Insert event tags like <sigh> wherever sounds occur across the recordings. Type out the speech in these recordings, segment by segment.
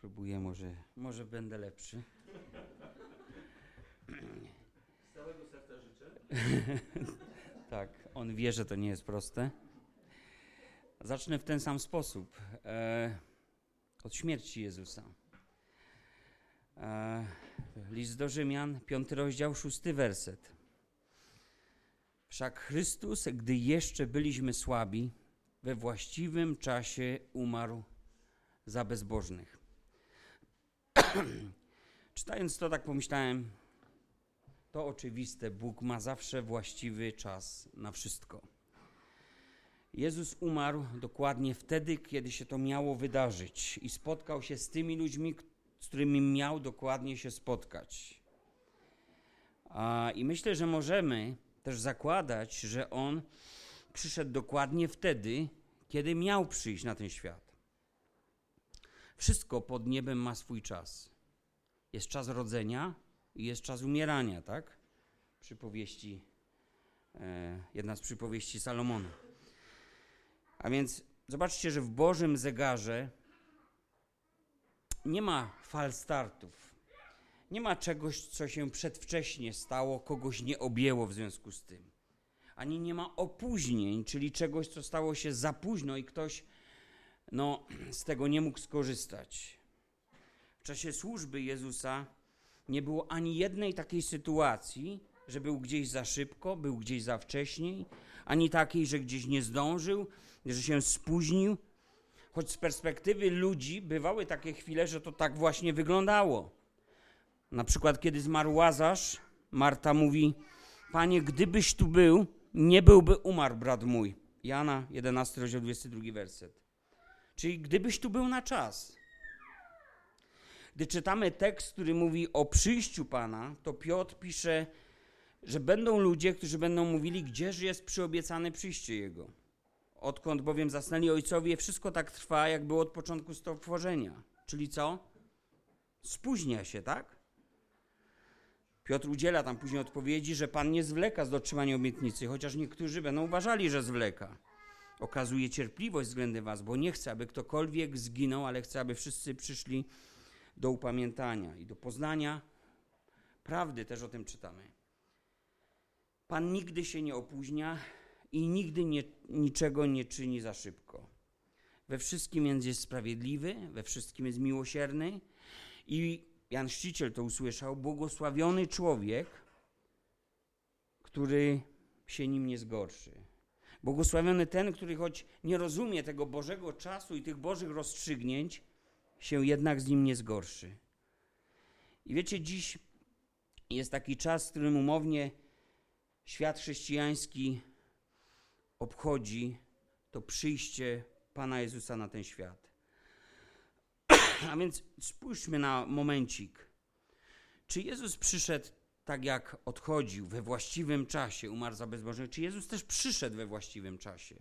Próbuję, może, może będę lepszy. Z całego serca życzę. <laughs> Tak, on wie, że to nie jest proste. Zacznę w ten sam sposób. E, od śmierci Jezusa. E, list do Rzymian, piąty rozdział, szósty werset. Wszak Chrystus, gdy jeszcze byliśmy słabi, we właściwym czasie umarł za bezbożnych. <clears throat> Czytając to, tak pomyślałem, to oczywiste, Bóg ma zawsze właściwy czas na wszystko. Jezus umarł dokładnie wtedy, kiedy się to miało wydarzyć i spotkał się z tymi ludźmi, z którymi miał dokładnie się spotkać. A, I myślę, że możemy też zakładać, że On przyszedł dokładnie wtedy, kiedy miał przyjść na ten świat. Wszystko pod niebem ma swój czas. Jest czas rodzenia i jest czas umierania, tak? Przypowieści, e, jedna z przypowieści Salomona. A więc zobaczcie, że w Bożym zegarze nie ma fal startów. Nie ma czegoś, co się przedwcześnie stało, kogoś nie objęło w związku z tym. Ani nie ma opóźnień, czyli czegoś, co stało się za późno i ktoś no, z tego nie mógł skorzystać. W czasie służby Jezusa nie było ani jednej takiej sytuacji, że był gdzieś za szybko, był gdzieś za wcześniej, ani takiej, że gdzieś nie zdążył, że się spóźnił. Choć z perspektywy ludzi bywały takie chwile, że to tak właśnie wyglądało. Na przykład, kiedy zmarł Łazarz, Marta mówi: Panie, gdybyś tu był, nie byłby umarł brat mój. Jana 11, rozdział 22 werset. Czyli gdybyś tu był na czas. Gdy czytamy tekst, który mówi o przyjściu Pana, to Piotr pisze, że będą ludzie, którzy będą mówili, gdzież jest przyobiecane przyjście Jego. Odkąd bowiem zasnęli ojcowie, wszystko tak trwa, jak było od początku stworzenia. Czyli co? Spóźnia się, tak? Piotr udziela tam później odpowiedzi, że Pan nie zwleka z dotrzymaniem obietnicy, chociaż niektórzy będą uważali, że zwleka. Okazuje cierpliwość względem Was, bo nie chce, aby ktokolwiek zginął, ale chce, aby wszyscy przyszli do upamiętania i do poznania prawdy, też o tym czytamy. Pan nigdy się nie opóźnia i nigdy nie, niczego nie czyni za szybko. We wszystkim więc jest sprawiedliwy, we wszystkim jest miłosierny i Jan Chrzciciel to usłyszał, błogosławiony człowiek, który się nim nie zgorszy. Błogosławiony ten, który choć nie rozumie tego Bożego czasu i tych Bożych rozstrzygnięć, się jednak z nim nie zgorszy. I wiecie, dziś jest taki czas, w którym umownie świat chrześcijański obchodzi to przyjście Pana Jezusa na ten świat. <clears throat> A więc spójrzmy na momencik. Czy Jezus przyszedł tak, jak odchodził we właściwym czasie, umarł za bezbożnych? Czy Jezus też przyszedł we właściwym czasie?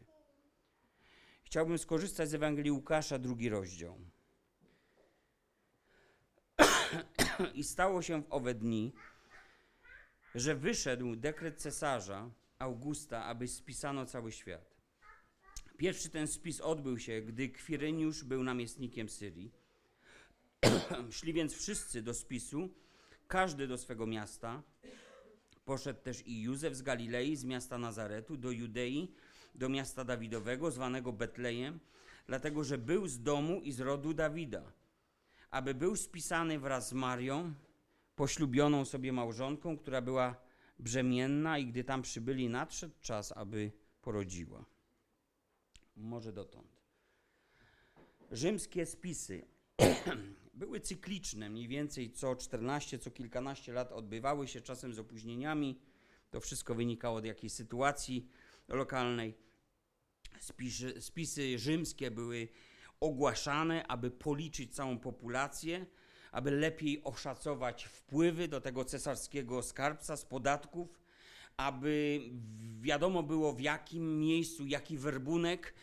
Chciałbym skorzystać z Ewangelii Łukasza, drugi rozdział. <clears throat> I stało się w owe dni, że wyszedł dekret cesarza Augusta, aby spisano cały świat. Pierwszy ten spis odbył się, gdy Kwireniusz był namiestnikiem Syrii. <clears throat> Szli więc wszyscy do spisu, każdy do swego miasta. Poszedł też i Józef z Galilei, z miasta Nazaretu, do Judei, do miasta Dawidowego, zwanego Betlejem, dlatego że był z domu i z rodu Dawida aby był spisany wraz z Marią, poślubioną sobie małżonką, która była brzemienna i gdy tam przybyli, nadszedł czas, aby porodziła. Może dotąd. Rzymskie spisy <clears throat> były cykliczne, mniej więcej co 14, co kilkanaście lat odbywały się, czasem z opóźnieniami. To wszystko wynikało od jakiejś sytuacji lokalnej. Spisy, spisy rzymskie były ogłaszane, aby policzyć całą populację, aby lepiej oszacować wpływy do tego cesarskiego skarbca z podatków, aby wiadomo było w jakim miejscu, jaki werbunek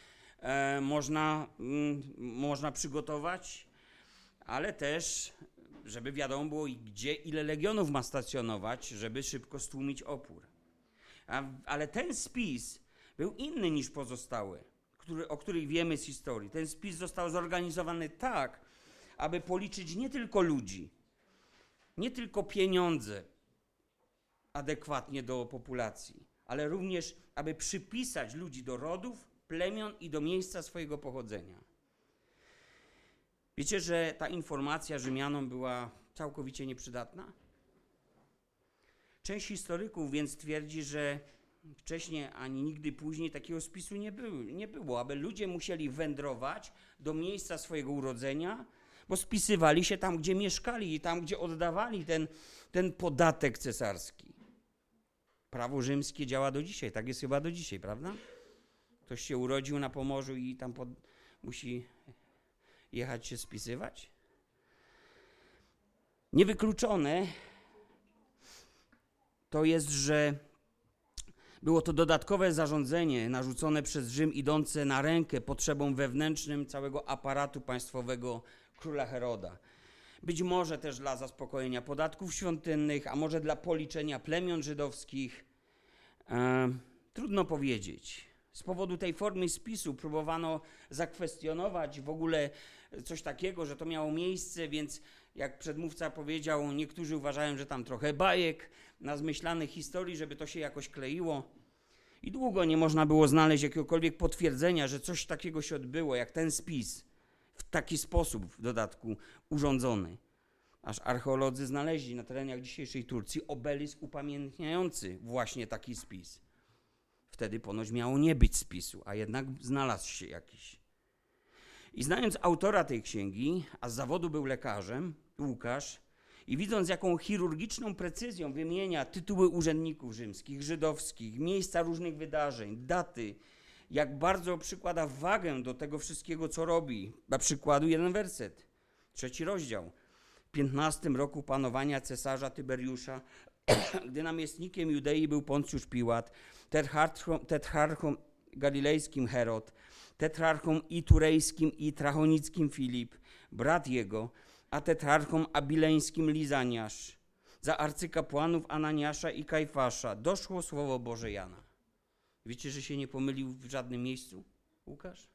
e, można, mm, można przygotować, ale też, żeby wiadomo było, gdzie ile legionów ma stacjonować, żeby szybko stłumić opór. A, ale ten spis był inny niż pozostałe który, o której wiemy z historii. Ten spis został zorganizowany tak, aby policzyć nie tylko ludzi, nie tylko pieniądze adekwatnie do populacji, ale również, aby przypisać ludzi do rodów, plemion i do miejsca swojego pochodzenia. Wiecie, że ta informacja Rzymianom była całkowicie nieprzydatna? Część historyków więc twierdzi, że wcześniej ani nigdy później takiego spisu nie, był, nie było, aby ludzie musieli wędrować do miejsca swojego urodzenia, bo spisywali się tam, gdzie mieszkali i tam, gdzie oddawali ten, ten podatek cesarski. Prawo rzymskie działa do dzisiaj, tak jest chyba do dzisiaj, prawda? Ktoś się urodził na Pomorzu i tam pod, musi jechać się spisywać? Niewykluczone to jest, że było to dodatkowe zarządzenie narzucone przez Rzym idące na rękę potrzebom wewnętrznym całego aparatu państwowego króla Heroda. Być może też dla zaspokojenia podatków świątynnych, a może dla policzenia plemion żydowskich. E, trudno powiedzieć. Z powodu tej formy spisu próbowano zakwestionować w ogóle coś takiego, że to miało miejsce, więc jak przedmówca powiedział, niektórzy uważają, że tam trochę bajek, na zmyślanych historii, żeby to się jakoś kleiło. I długo nie można było znaleźć jakiegokolwiek potwierdzenia, że coś takiego się odbyło, jak ten spis, w taki sposób w dodatku urządzony. Aż archeolodzy znaleźli na terenach dzisiejszej Turcji obelisk upamiętniający właśnie taki spis. Wtedy ponoć miało nie być spisu, a jednak znalazł się jakiś. I znając autora tej księgi, a z zawodu był lekarzem, Łukasz, i widząc, jaką chirurgiczną precyzją wymienia tytuły urzędników rzymskich, żydowskich, miejsca różnych wydarzeń, daty, jak bardzo przykłada wagę do tego wszystkiego, co robi. Na przykładu jeden werset, trzeci rozdział. W 15 roku panowania cesarza Tyberiusza, <clears throat> gdy namiestnikiem Judei był Poncjusz Piłat, tetrarchą, tetrarchą galilejskim Herod, tetrarchą i turejskim i trachonickim Filip, brat jego, a tetrarchą abileńskim Lizaniasz. Za arcykapłanów Ananiasza i Kajfasza doszło słowo Boże Jana. Wiecie, że się nie pomylił w żadnym miejscu Łukasz?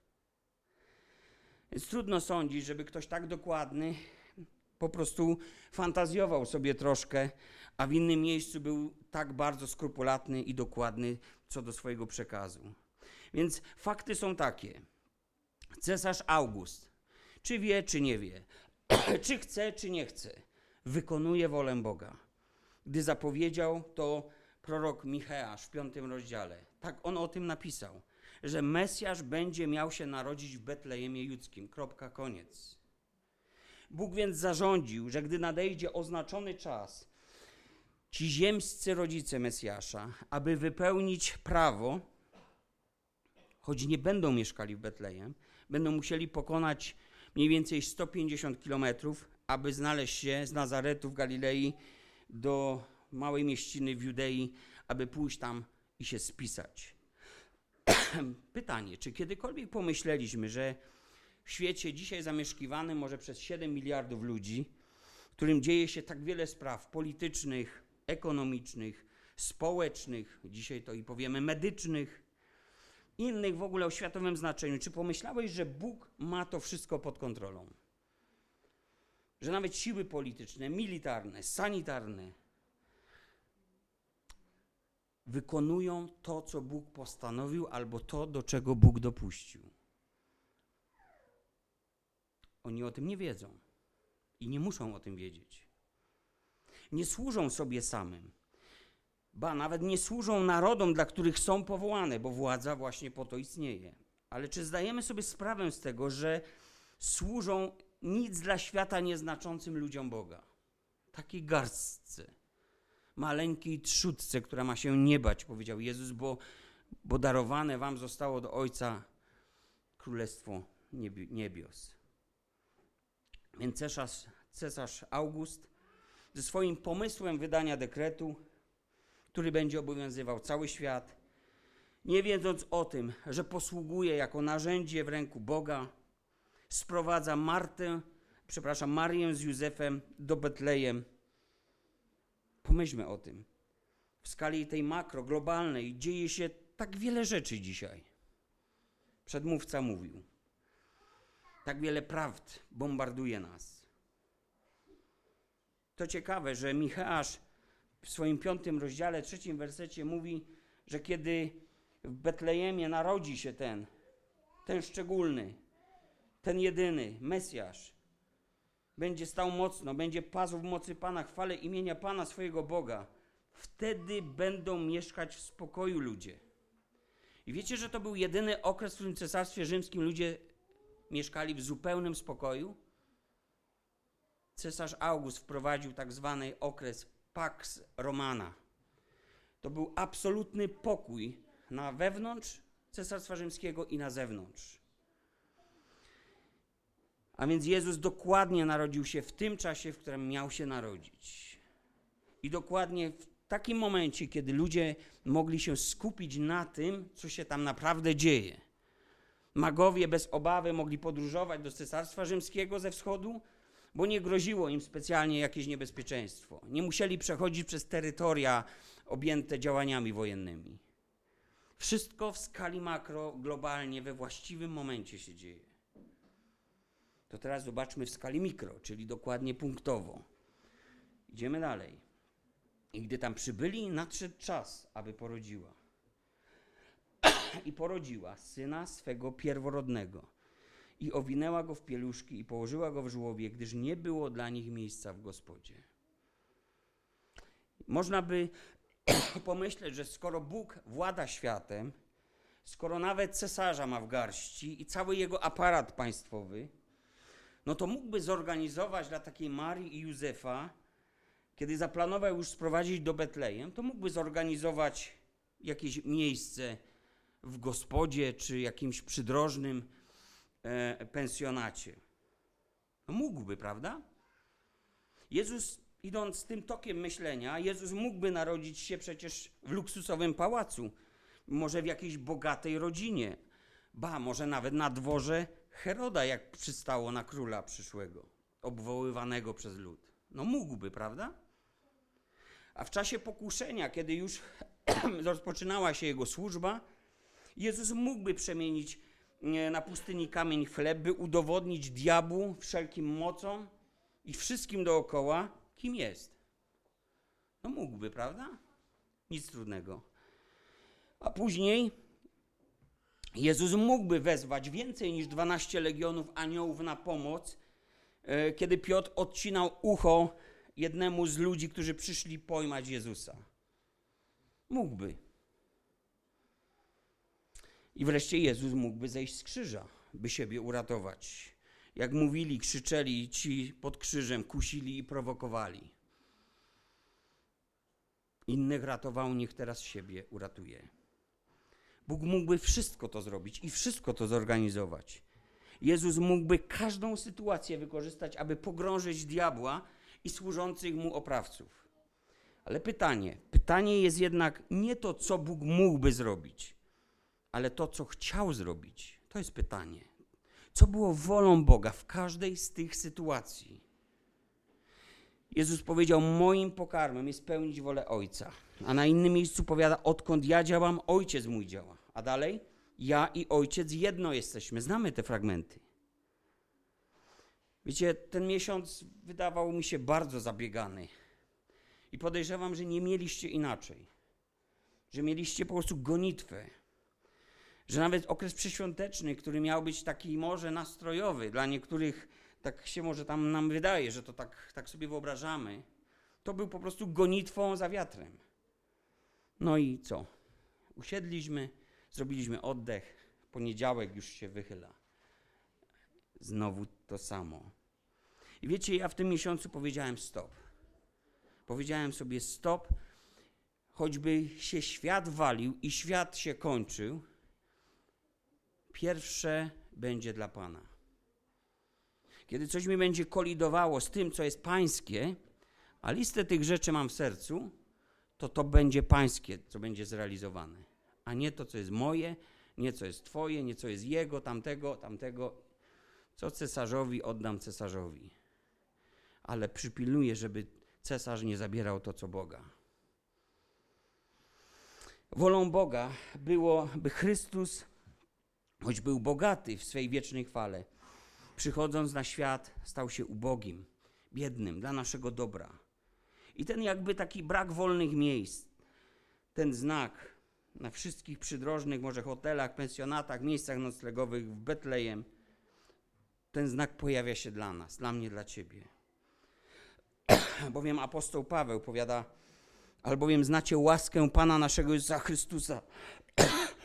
Więc trudno sądzić, żeby ktoś tak dokładny po prostu fantazjował sobie troszkę, a w innym miejscu był tak bardzo skrupulatny i dokładny co do swojego przekazu. Więc fakty są takie. Cesarz August, czy wie, czy nie wie, <clears throat> czy chce, czy nie chce, wykonuje wolę Boga. Gdy zapowiedział to prorok Micheasz w piątym rozdziale, tak on o tym napisał, że Mesjasz będzie miał się narodzić w Betlejemie Judzkim. Kropka, koniec. Bóg więc zarządził, że gdy nadejdzie oznaczony czas, ci ziemscy rodzice Mesjasza, aby wypełnić prawo, choć nie będą mieszkali w Betlejem, będą musieli pokonać mniej więcej 150 kilometrów, aby znaleźć się z Nazaretu w Galilei do małej mieściny w Judei, aby pójść tam i się spisać. <clears throat> Pytanie, czy kiedykolwiek pomyśleliśmy, że w świecie dzisiaj zamieszkiwanym może przez 7 miliardów ludzi, w którym dzieje się tak wiele spraw politycznych, ekonomicznych, społecznych, dzisiaj to i powiemy medycznych, innych w ogóle o światowym znaczeniu. Czy pomyślałeś, że Bóg ma to wszystko pod kontrolą? Że nawet siły polityczne, militarne, sanitarne wykonują to, co Bóg postanowił, albo to, do czego Bóg dopuścił. Oni o tym nie wiedzą i nie muszą o tym wiedzieć. Nie służą sobie samym ba nawet nie służą narodom, dla których są powołane, bo władza właśnie po to istnieje. Ale czy zdajemy sobie sprawę z tego, że służą nic dla świata nieznaczącym ludziom Boga? Takiej garstce, maleńkiej trzutce, która ma się nie bać, powiedział Jezus, bo, bo darowane wam zostało od Ojca Królestwo Niebios. Więc cesarz, cesarz August ze swoim pomysłem wydania dekretu który będzie obowiązywał cały świat, nie wiedząc o tym, że posługuje jako narzędzie w ręku Boga, sprowadza Martę, przepraszam, Marię z Józefem do Betlejem. Pomyślmy o tym. W skali tej makro, globalnej dzieje się tak wiele rzeczy dzisiaj. Przedmówca mówił. Tak wiele prawd bombarduje nas. To ciekawe, że Micheasz w swoim piątym rozdziale, trzecim wersecie mówi, że kiedy w Betlejemie narodzi się ten, ten szczególny, ten jedyny Mesjasz, będzie stał mocno, będzie pasł w mocy Pana, chwale imienia Pana swojego Boga. Wtedy będą mieszkać w spokoju ludzie. I wiecie, że to był jedyny okres, w którym Cesarstwie Rzymskim ludzie mieszkali w zupełnym spokoju? Cesarz August wprowadził tak zwany okres Pax Romana. To był absolutny pokój na wewnątrz Cesarstwa Rzymskiego i na zewnątrz. A więc Jezus dokładnie narodził się w tym czasie, w którym miał się narodzić. I dokładnie w takim momencie, kiedy ludzie mogli się skupić na tym, co się tam naprawdę dzieje. Magowie bez obawy mogli podróżować do Cesarstwa Rzymskiego ze wschodu, bo nie groziło im specjalnie jakieś niebezpieczeństwo. Nie musieli przechodzić przez terytoria objęte działaniami wojennymi. Wszystko w skali makro, globalnie, we właściwym momencie się dzieje. To teraz zobaczmy w skali mikro, czyli dokładnie punktowo. Idziemy dalej. I gdy tam przybyli, nadszedł czas, aby porodziła. <clears throat> I porodziła syna swego pierworodnego. I owinęła go w pieluszki i położyła go w żłobie, gdyż nie było dla nich miejsca w gospodzie. Można by <clears throat> pomyśleć, że skoro Bóg włada światem, skoro nawet cesarza ma w garści i cały jego aparat państwowy, no to mógłby zorganizować dla takiej Marii i Józefa, kiedy zaplanował już sprowadzić do Betlejem, to mógłby zorganizować jakieś miejsce w gospodzie czy jakimś przydrożnym pensjonacie. No mógłby, prawda? Jezus, idąc tym tokiem myślenia, Jezus mógłby narodzić się przecież w luksusowym pałacu, może w jakiejś bogatej rodzinie, ba, może nawet na dworze Heroda, jak przystało na króla przyszłego, obwoływanego przez lud. No mógłby, prawda? A w czasie pokuszenia, kiedy już <clears throat> rozpoczynała się jego służba, Jezus mógłby przemienić e, na pustyni kamień chleb, by udowodnić diabłu wszelkim mocom i wszystkim dookoła, kim jest. No mógłby, prawda? Nic trudnego. A później Jezus mógłby wezwać więcej niż 12 legionów aniołów na pomoc, e, kiedy Piotr odcinał ucho jednemu z ludzi, którzy przyszli pojmać Jezusa. Mógłby. I wreszcie Jezus mógłby zejść z krzyża, by siebie uratować. Jak mówili, krzyczeli ci pod krzyżem, kusili i prowokowali. Innych ratował, niech teraz siebie uratuje. Bóg mógłby wszystko to zrobić i wszystko to zorganizować. Jezus mógłby każdą sytuację wykorzystać, aby pogrążyć diabła i służących mu oprawców. Ale pytanie, pytanie jest jednak nie to, co Bóg mógłby zrobić, ale to, co chciał zrobić. To jest pytanie. Co było wolą Boga w każdej z tych sytuacji? Jezus powiedział: Moim pokarmem jest pełnić wolę Ojca. A na innym miejscu powiada: Odkąd ja działam, Ojciec mój działa. A dalej? Ja i Ojciec jedno jesteśmy. Znamy te fragmenty. Wiecie, ten miesiąc wydawał mi się bardzo zabiegany. I podejrzewam, że nie mieliście inaczej. Że mieliście po prostu gonitwę. Że nawet okres przyświąteczny, który miał być taki może nastrojowy, dla niektórych tak się może tam nam wydaje, że to tak, tak sobie wyobrażamy, to był po prostu gonitwą za wiatrem. No i co? Usiedliśmy, zrobiliśmy oddech, poniedziałek już się wychyla. Znowu to samo. I wiecie, ja w tym miesiącu powiedziałem stop. Powiedziałem sobie stop, choćby się świat walił i świat się kończył, pierwsze będzie dla Pana. Kiedy coś mi będzie kolidowało z tym, co jest pańskie, a listę tych rzeczy mam w sercu, to to będzie pańskie, co będzie zrealizowane, a nie to, co jest moje, nie co jest twoje, nie co jest jego, tamtego, tamtego. Co cesarzowi oddam cesarzowi. Ale przypilnuję, żeby cesarz nie zabierał to, co Boga. Wolą Boga było, by Chrystus, choć był bogaty w swej wiecznej chwale, przychodząc na świat, stał się ubogim, biednym dla naszego dobra. I ten jakby taki brak wolnych miejsc, ten znak na wszystkich przydrożnych, może hotelach, pensjonatach, miejscach noclegowych w Betlejem, ten znak pojawia się dla nas, dla mnie, dla ciebie. <clears throat> Bowiem apostoł Paweł powiada, albowiem znacie łaskę Pana naszego Jezusa Chrystusa, <clears throat>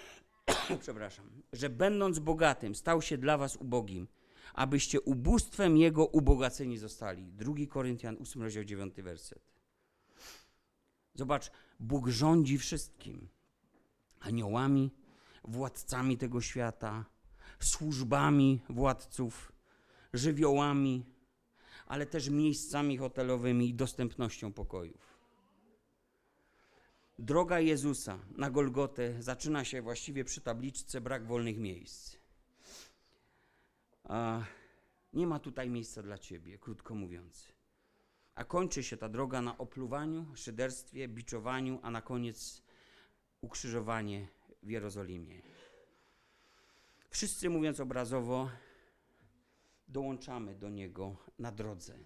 <coughs> przepraszam, że będąc bogatym, stał się dla was ubogim, abyście ubóstwem Jego ubogaceni zostali. 2 Koryntian 8 rozdział 9 werset. Zobacz, Bóg rządzi wszystkim. Aniołami, władcami tego świata, służbami władców, żywiołami, ale też miejscami hotelowymi i dostępnością pokojów. Droga Jezusa na Golgotę zaczyna się właściwie przy tabliczce brak wolnych miejsc. A nie ma tutaj miejsca dla ciebie, krótko mówiąc. A kończy się ta droga na opluwaniu, szyderstwie, biczowaniu, a na koniec ukrzyżowanie w Jerozolimie. Wszyscy, mówiąc obrazowo, dołączamy do Niego na drodze.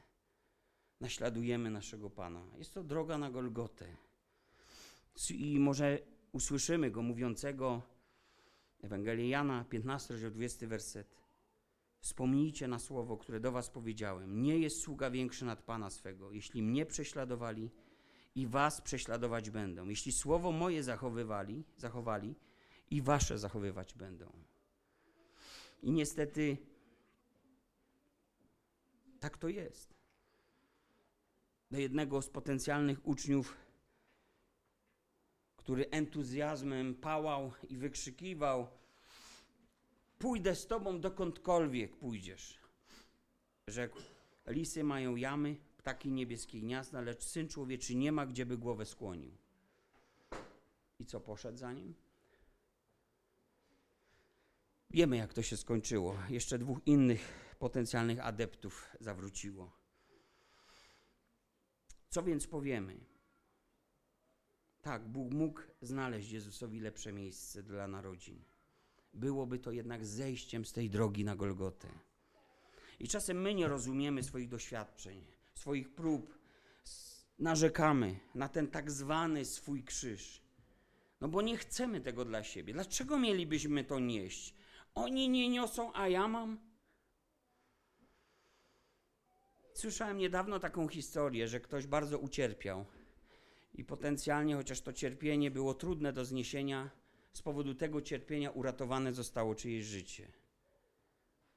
Naśladujemy naszego Pana. Jest to droga na Golgotę. I może usłyszymy Go mówiącego Ewangelii Jana, 15, rozdział 20, werset. Wspomnijcie na słowo, które do was powiedziałem. Nie jest sługa większy nad Pana swego. Jeśli mnie prześladowali, i was prześladować będą. Jeśli słowo moje zachowywali, zachowali, i wasze zachowywać będą. I niestety tak to jest. Do jednego z potencjalnych uczniów, który entuzjazmem pałał i wykrzykiwał: Pójdę z tobą dokądkolwiek pójdziesz. Rzekł: Lisy mają jamy, ptaki niebieskie gniazda, lecz syn człowieczy nie ma, gdzieby głowę skłonił. I co poszedł za nim? Wiemy, jak to się skończyło. Jeszcze dwóch innych potencjalnych adeptów zawróciło. Co więc powiemy? Tak, Bóg mógł znaleźć Jezusowi lepsze miejsce dla narodzin. Byłoby to jednak zejściem z tej drogi na Golgotę. I czasem my nie rozumiemy swoich doświadczeń, swoich prób, narzekamy na ten tak zwany swój krzyż. No bo nie chcemy tego dla siebie. Dlaczego mielibyśmy to nieść? Oni nie niosą, a ja mam. Słyszałem niedawno taką historię, że ktoś bardzo ucierpiał i potencjalnie, chociaż to cierpienie było trudne do zniesienia, z powodu tego cierpienia uratowane zostało czyjeś życie.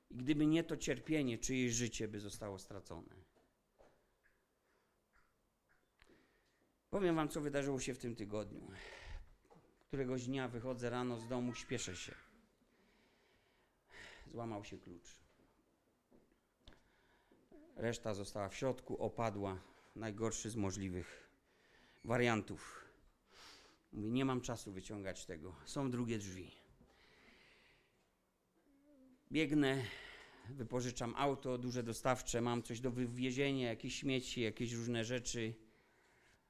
I gdyby nie to cierpienie, czyjeś życie by zostało stracone. Powiem wam, co wydarzyło się w tym tygodniu. Któregoś dnia wychodzę rano z domu, śpieszę się. Złamał się klucz. Reszta została w środku, opadła. Najgorszy z możliwych wariantów. Mówię, nie mam czasu wyciągać tego. Są drugie drzwi. Biegnę, wypożyczam auto duże dostawcze, mam coś do wywiezienia, jakieś śmieci, jakieś różne rzeczy.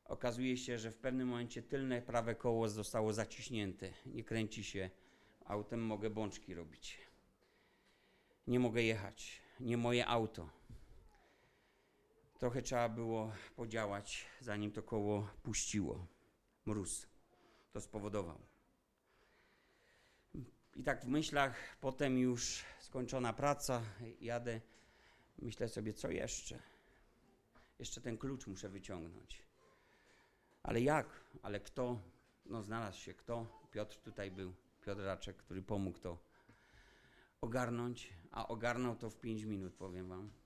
Okazuje się, że w pewnym momencie tylne prawe koło zostało zaciśnięte. Nie kręci się. Autem mogę bączki robić. Nie mogę jechać. Nie moje auto. Trochę trzeba było podziałać, zanim to koło puściło. Mróz to spowodował. I tak w myślach, potem już skończona praca, jadę, myślę sobie, co jeszcze? Jeszcze ten klucz muszę wyciągnąć. Ale jak? Ale kto? No znalazł się kto? Piotr tutaj był, Piotr Raczek, który pomógł to ogarnąć, a ogarnął to w 5 minut, powiem wam.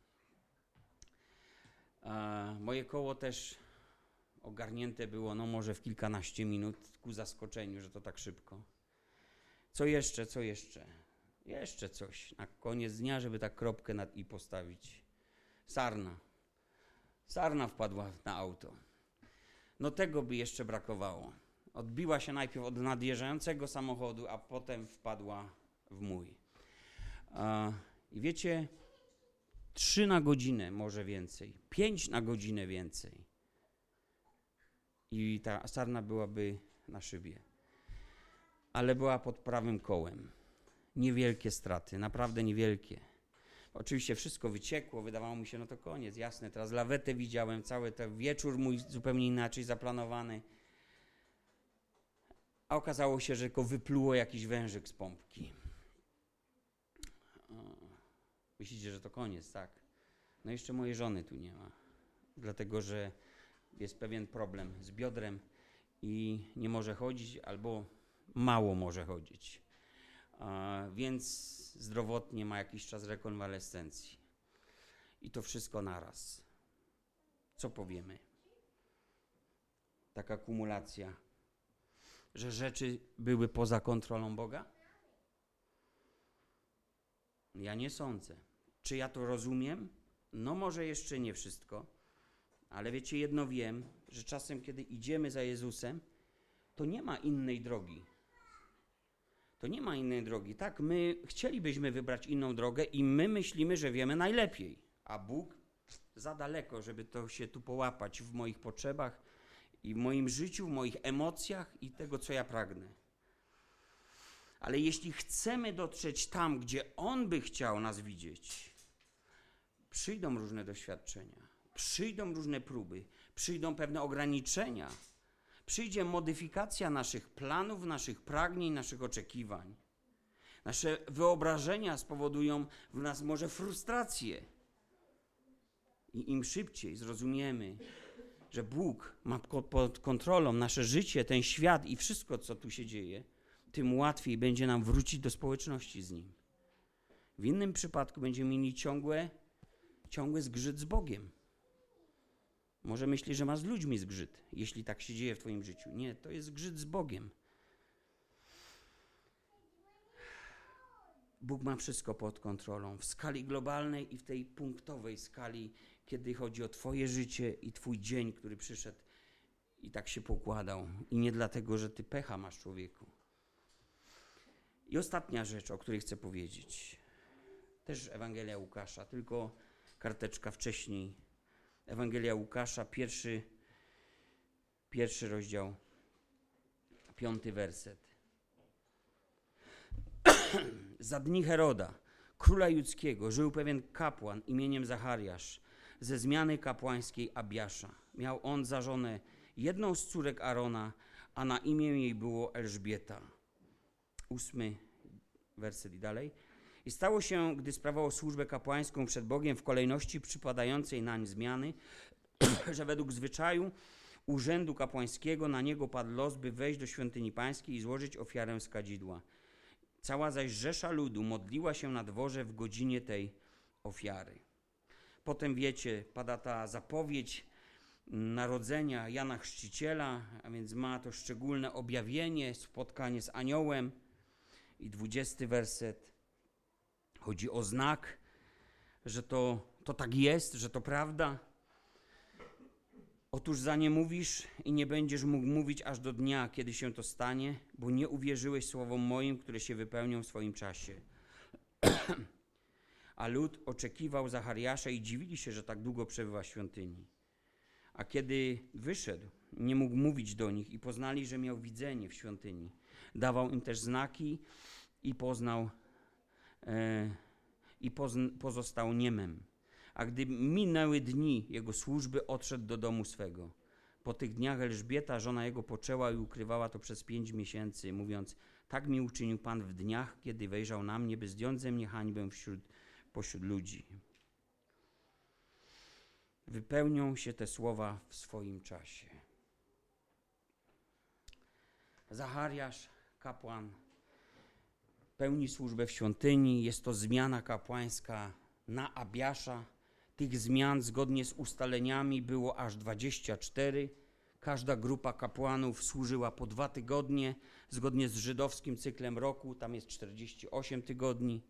Moje koło też ogarnięte było, no może w kilkanaście minut, ku zaskoczeniu, że to tak szybko. Co jeszcze, co jeszcze? Jeszcze coś na koniec dnia, żeby tak kropkę nad i postawić. Sarna. Sarna wpadła na auto. No tego by jeszcze brakowało. Odbiła się najpierw od nadjeżdżającego samochodu, a potem wpadła w mój. I wiecie, trzy na godzinę, może więcej, pięć na godzinę więcej. I ta sarna byłaby na szybie. Ale była pod prawym kołem. Niewielkie straty, naprawdę niewielkie. Oczywiście wszystko wyciekło, wydawało mi się, no to koniec, jasne. Teraz lawetę widziałem, cały ten wieczór mój zupełnie inaczej zaplanowany. A okazało się, że go wypluło jakiś wężyk z pompki. Myślicie, że to koniec, tak? No jeszcze mojej żony tu nie ma, dlatego że jest pewien problem z biodrem i nie może chodzić albo mało może chodzić. Więc zdrowotnie ma jakiś czas rekonwalescencji. I to wszystko naraz. Co powiemy? Taka kumulacja, że rzeczy były poza kontrolą Boga? Ja nie sądzę. Czy ja to rozumiem? No, może jeszcze nie wszystko, ale wiecie, jedno wiem, że czasem, kiedy idziemy za Jezusem, to nie ma innej drogi. To nie ma innej drogi. Tak, my chcielibyśmy wybrać inną drogę i my myślimy, że wiemy najlepiej, a Bóg za daleko, żeby to się tu połapać w moich potrzebach i w moim życiu, w moich emocjach i tego, co ja pragnę. Ale jeśli chcemy dotrzeć tam, gdzie On by chciał nas widzieć, przyjdą różne doświadczenia, przyjdą różne próby, przyjdą pewne ograniczenia, przyjdzie modyfikacja naszych planów, naszych pragnień, naszych oczekiwań. Nasze wyobrażenia spowodują w nas może frustrację. I im szybciej zrozumiemy, że Bóg ma pod kontrolą nasze życie, ten świat i wszystko, co tu się dzieje, tym łatwiej będzie nam wrócić do społeczności z Nim. W innym przypadku będziemy mieli ciągłe, ciągły zgrzyt z Bogiem. Może myślisz, że masz z ludźmi zgrzyt, jeśli tak się dzieje w Twoim życiu. Nie, to jest zgrzyt z Bogiem. Bóg ma wszystko pod kontrolą w skali globalnej i w tej punktowej skali, kiedy chodzi o Twoje życie i Twój dzień, który przyszedł i tak się pokładał. I nie dlatego, że Ty pecha masz, człowieku. I ostatnia rzecz, o której chcę powiedzieć. Też Ewangelia Łukasza, tylko karteczka wcześniej. Ewangelia Łukasza, pierwszy, pierwszy rozdział, piąty werset. <clears throat> Za dni Heroda, króla judzkiego, żył pewien kapłan imieniem Zachariasz ze zmiany kapłańskiej Abiasza. Miał on za żonę jedną z córek Arona, a na imię jej było Elżbieta. Ósmy werset i dalej. I stało się, gdy sprawował służbę kapłańską przed Bogiem w kolejności przypadającej nań zmiany, <clears throat> że według zwyczaju urzędu kapłańskiego na niego padł los, by wejść do świątyni pańskiej i złożyć ofiarę z kadzidła. Cała zaś rzesza ludu modliła się na dworze w godzinie tej ofiary. Potem wiecie, pada ta zapowiedź narodzenia Jana Chrzciciela, a więc ma to szczególne objawienie, spotkanie z aniołem. I dwudziesty werset. Chodzi o znak, że to, to tak jest, że to prawda. Otóż za nie mówisz i nie będziesz mógł mówić aż do dnia, kiedy się to stanie, bo nie uwierzyłeś słowom moim, które się wypełnią w swoim czasie. <clears throat> A lud oczekiwał Zachariasza i dziwili się, że tak długo przebywa w świątyni. A kiedy wyszedł, nie mógł mówić do nich i poznali, że miał widzenie w świątyni. Dawał im też znaki i poznał i pozn, pozostał niemem. A gdy minęły dni jego służby, odszedł do domu swego. Po tych dniach Elżbieta, żona jego, poczęła i ukrywała to przez pięć miesięcy, mówiąc: Tak mi uczynił Pan w dniach, kiedy wejrzał na mnie, by zdjąć ze mnie hańbę wśród, pośród ludzi. Wypełnią się te słowa w swoim czasie. Zachariasz, kapłan, pełni służbę w świątyni. Jest to zmiana kapłańska na Abiasza. Tych zmian zgodnie z ustaleniami było aż 24. Każda grupa kapłanów służyła po dwa tygodnie. Zgodnie z żydowskim cyklem roku, tam jest 48 tygodni.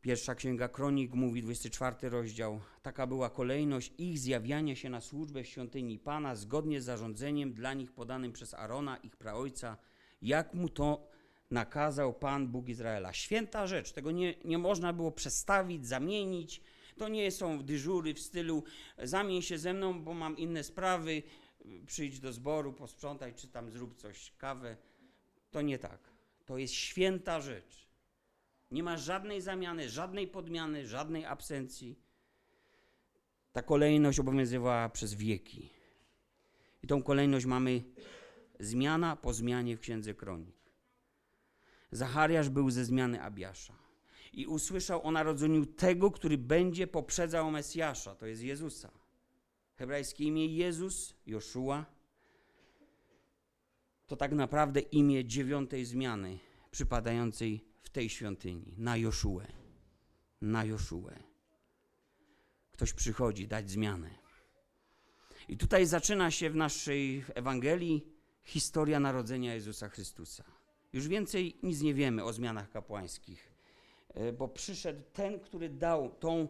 Pierwsza Księga Kronik mówi, 24 rozdział. Taka była kolejność ich zjawiania się na służbę w świątyni Pana zgodnie z zarządzeniem dla nich podanym przez Arona, ich praojca, jak mu to nakazał Pan Bóg Izraela. Święta rzecz, tego nie, nie można było przestawić, zamienić. To nie są dyżury w stylu zamień się ze mną, bo mam inne sprawy, przyjdź do zboru, posprzątaj, czy tam zrób coś, kawę. To nie tak. To jest święta rzecz. Nie ma żadnej zamiany, żadnej podmiany, żadnej absencji. Ta kolejność obowiązywała przez wieki. I tą kolejność mamy zmiana po zmianie w Księdze Kronik. Zachariasz był ze zmiany Abiasza i usłyszał o narodzeniu tego, który będzie poprzedzał Mesjasza, to jest Jezusa. Hebrajskie imię Jezus, Joszua, to tak naprawdę imię dziewiątej zmiany przypadającej w tej świątyni, na Joszuę. Na Joszuę. Ktoś przychodzi dać zmianę. I tutaj zaczyna się w naszej Ewangelii historia narodzenia Jezusa Chrystusa. Już więcej nic nie wiemy o zmianach kapłańskich, e, bo przyszedł ten, który dał tą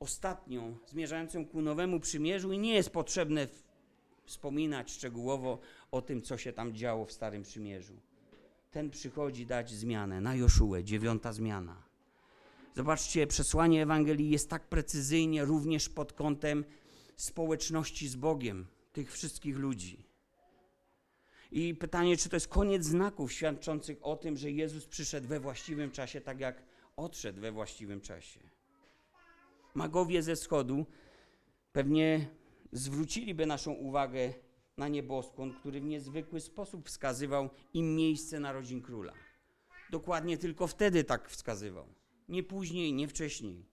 ostatnią, zmierzającą ku nowemu przymierzu, i nie jest potrzebne wspominać szczegółowo o tym, co się tam działo w Starym Przymierzu. Ten przychodzi dać zmianę na Joszuę, dziewiąta zmiana. Zobaczcie, przesłanie Ewangelii jest tak precyzyjnie również pod kątem społeczności z Bogiem, tych wszystkich ludzi. I pytanie, czy to jest koniec znaków świadczących o tym, że Jezus przyszedł we właściwym czasie, tak jak odszedł we właściwym czasie. Magowie ze wschodu pewnie zwróciliby naszą uwagę na nieboskłon, który w niezwykły sposób wskazywał im miejsce narodzin króla. Dokładnie tylko wtedy tak wskazywał. Nie później, nie wcześniej.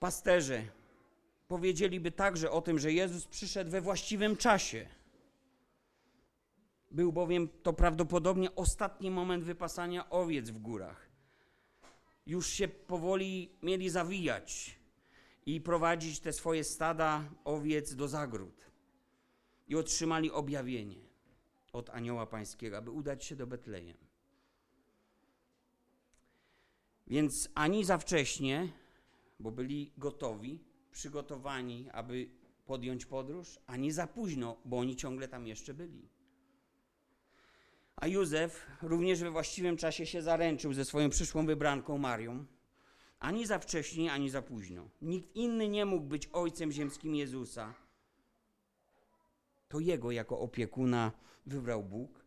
Pasterze powiedzieliby także o tym, że Jezus przyszedł we właściwym czasie. Był bowiem to prawdopodobnie ostatni moment wypasania owiec w górach. Już się powoli mieli zawijać i prowadzić te swoje stada owiec do zagród. I otrzymali objawienie od anioła pańskiego, aby udać się do Betlejem. Więc ani za wcześnie, bo byli gotowi, przygotowani, aby podjąć podróż, ani za późno, bo oni ciągle tam jeszcze byli. A Józef również we właściwym czasie się zaręczył ze swoją przyszłą wybranką Marią. Ani za wcześnie, ani za późno. Nikt inny nie mógł być ojcem ziemskim Jezusa. To jego jako opiekuna wybrał Bóg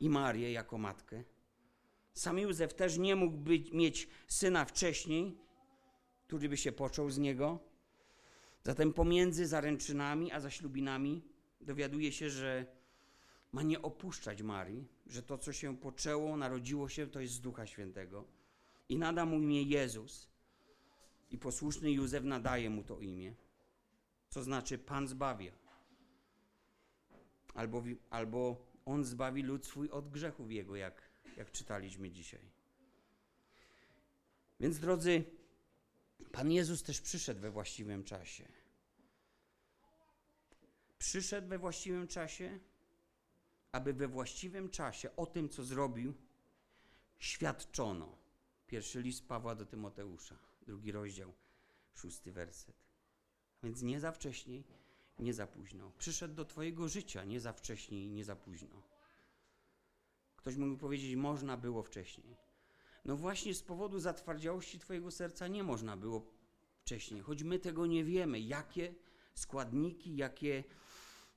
i Marię jako matkę. Sam Józef też nie mógł być, mieć syna wcześniej, który by się począł z niego. Zatem pomiędzy zaręczynami a zaślubinami dowiaduje się, że ma nie opuszczać Marii, że to, co się poczęło, narodziło się, to jest z Ducha Świętego. I nada mu imię Jezus. I posłuszny Józef nadaje mu to imię, co znaczy Pan zbawia. Albo, albo On zbawi lud swój od grzechów Jego, jak, jak czytaliśmy dzisiaj. Więc drodzy, Pan Jezus też przyszedł we właściwym czasie. Przyszedł we właściwym czasie, aby we właściwym czasie o tym, co zrobił, świadczono. Pierwszy list Pawła do Tymoteusza, drugi rozdział, szósty werset. Więc nie za wcześnie, nie za późno. Przyszedł do Twojego życia nie za wcześnie nie za późno. Ktoś mógł powiedzieć, można było wcześniej. No właśnie z powodu zatwardziałości Twojego serca nie można było wcześniej, choć my tego nie wiemy, jakie składniki, jakie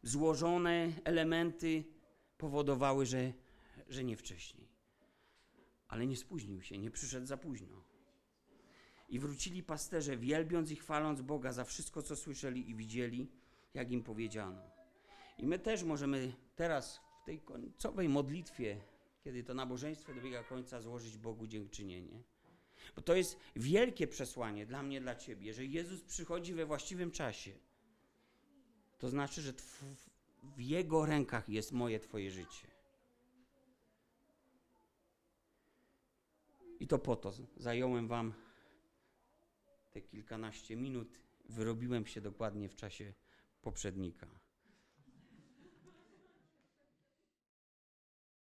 złożone elementy powodowały, że, że nie wcześniej. Ale nie spóźnił się, nie przyszedł za późno. I wrócili pasterze, wielbiąc i chwaląc Boga za wszystko, co słyszeli i widzieli, jak im powiedziano. I my też możemy teraz w tej końcowej modlitwie, kiedy to nabożeństwo dobiega końca, złożyć Bogu dziękczynienie. Bo to jest wielkie przesłanie dla mnie, dla Ciebie, że Jezus przychodzi we właściwym czasie. To znaczy, że tw- w Jego rękach jest moje, Twoje życie. I to po to zająłem Wam te kilkanaście minut. Wyrobiłem się dokładnie w czasie poprzednika.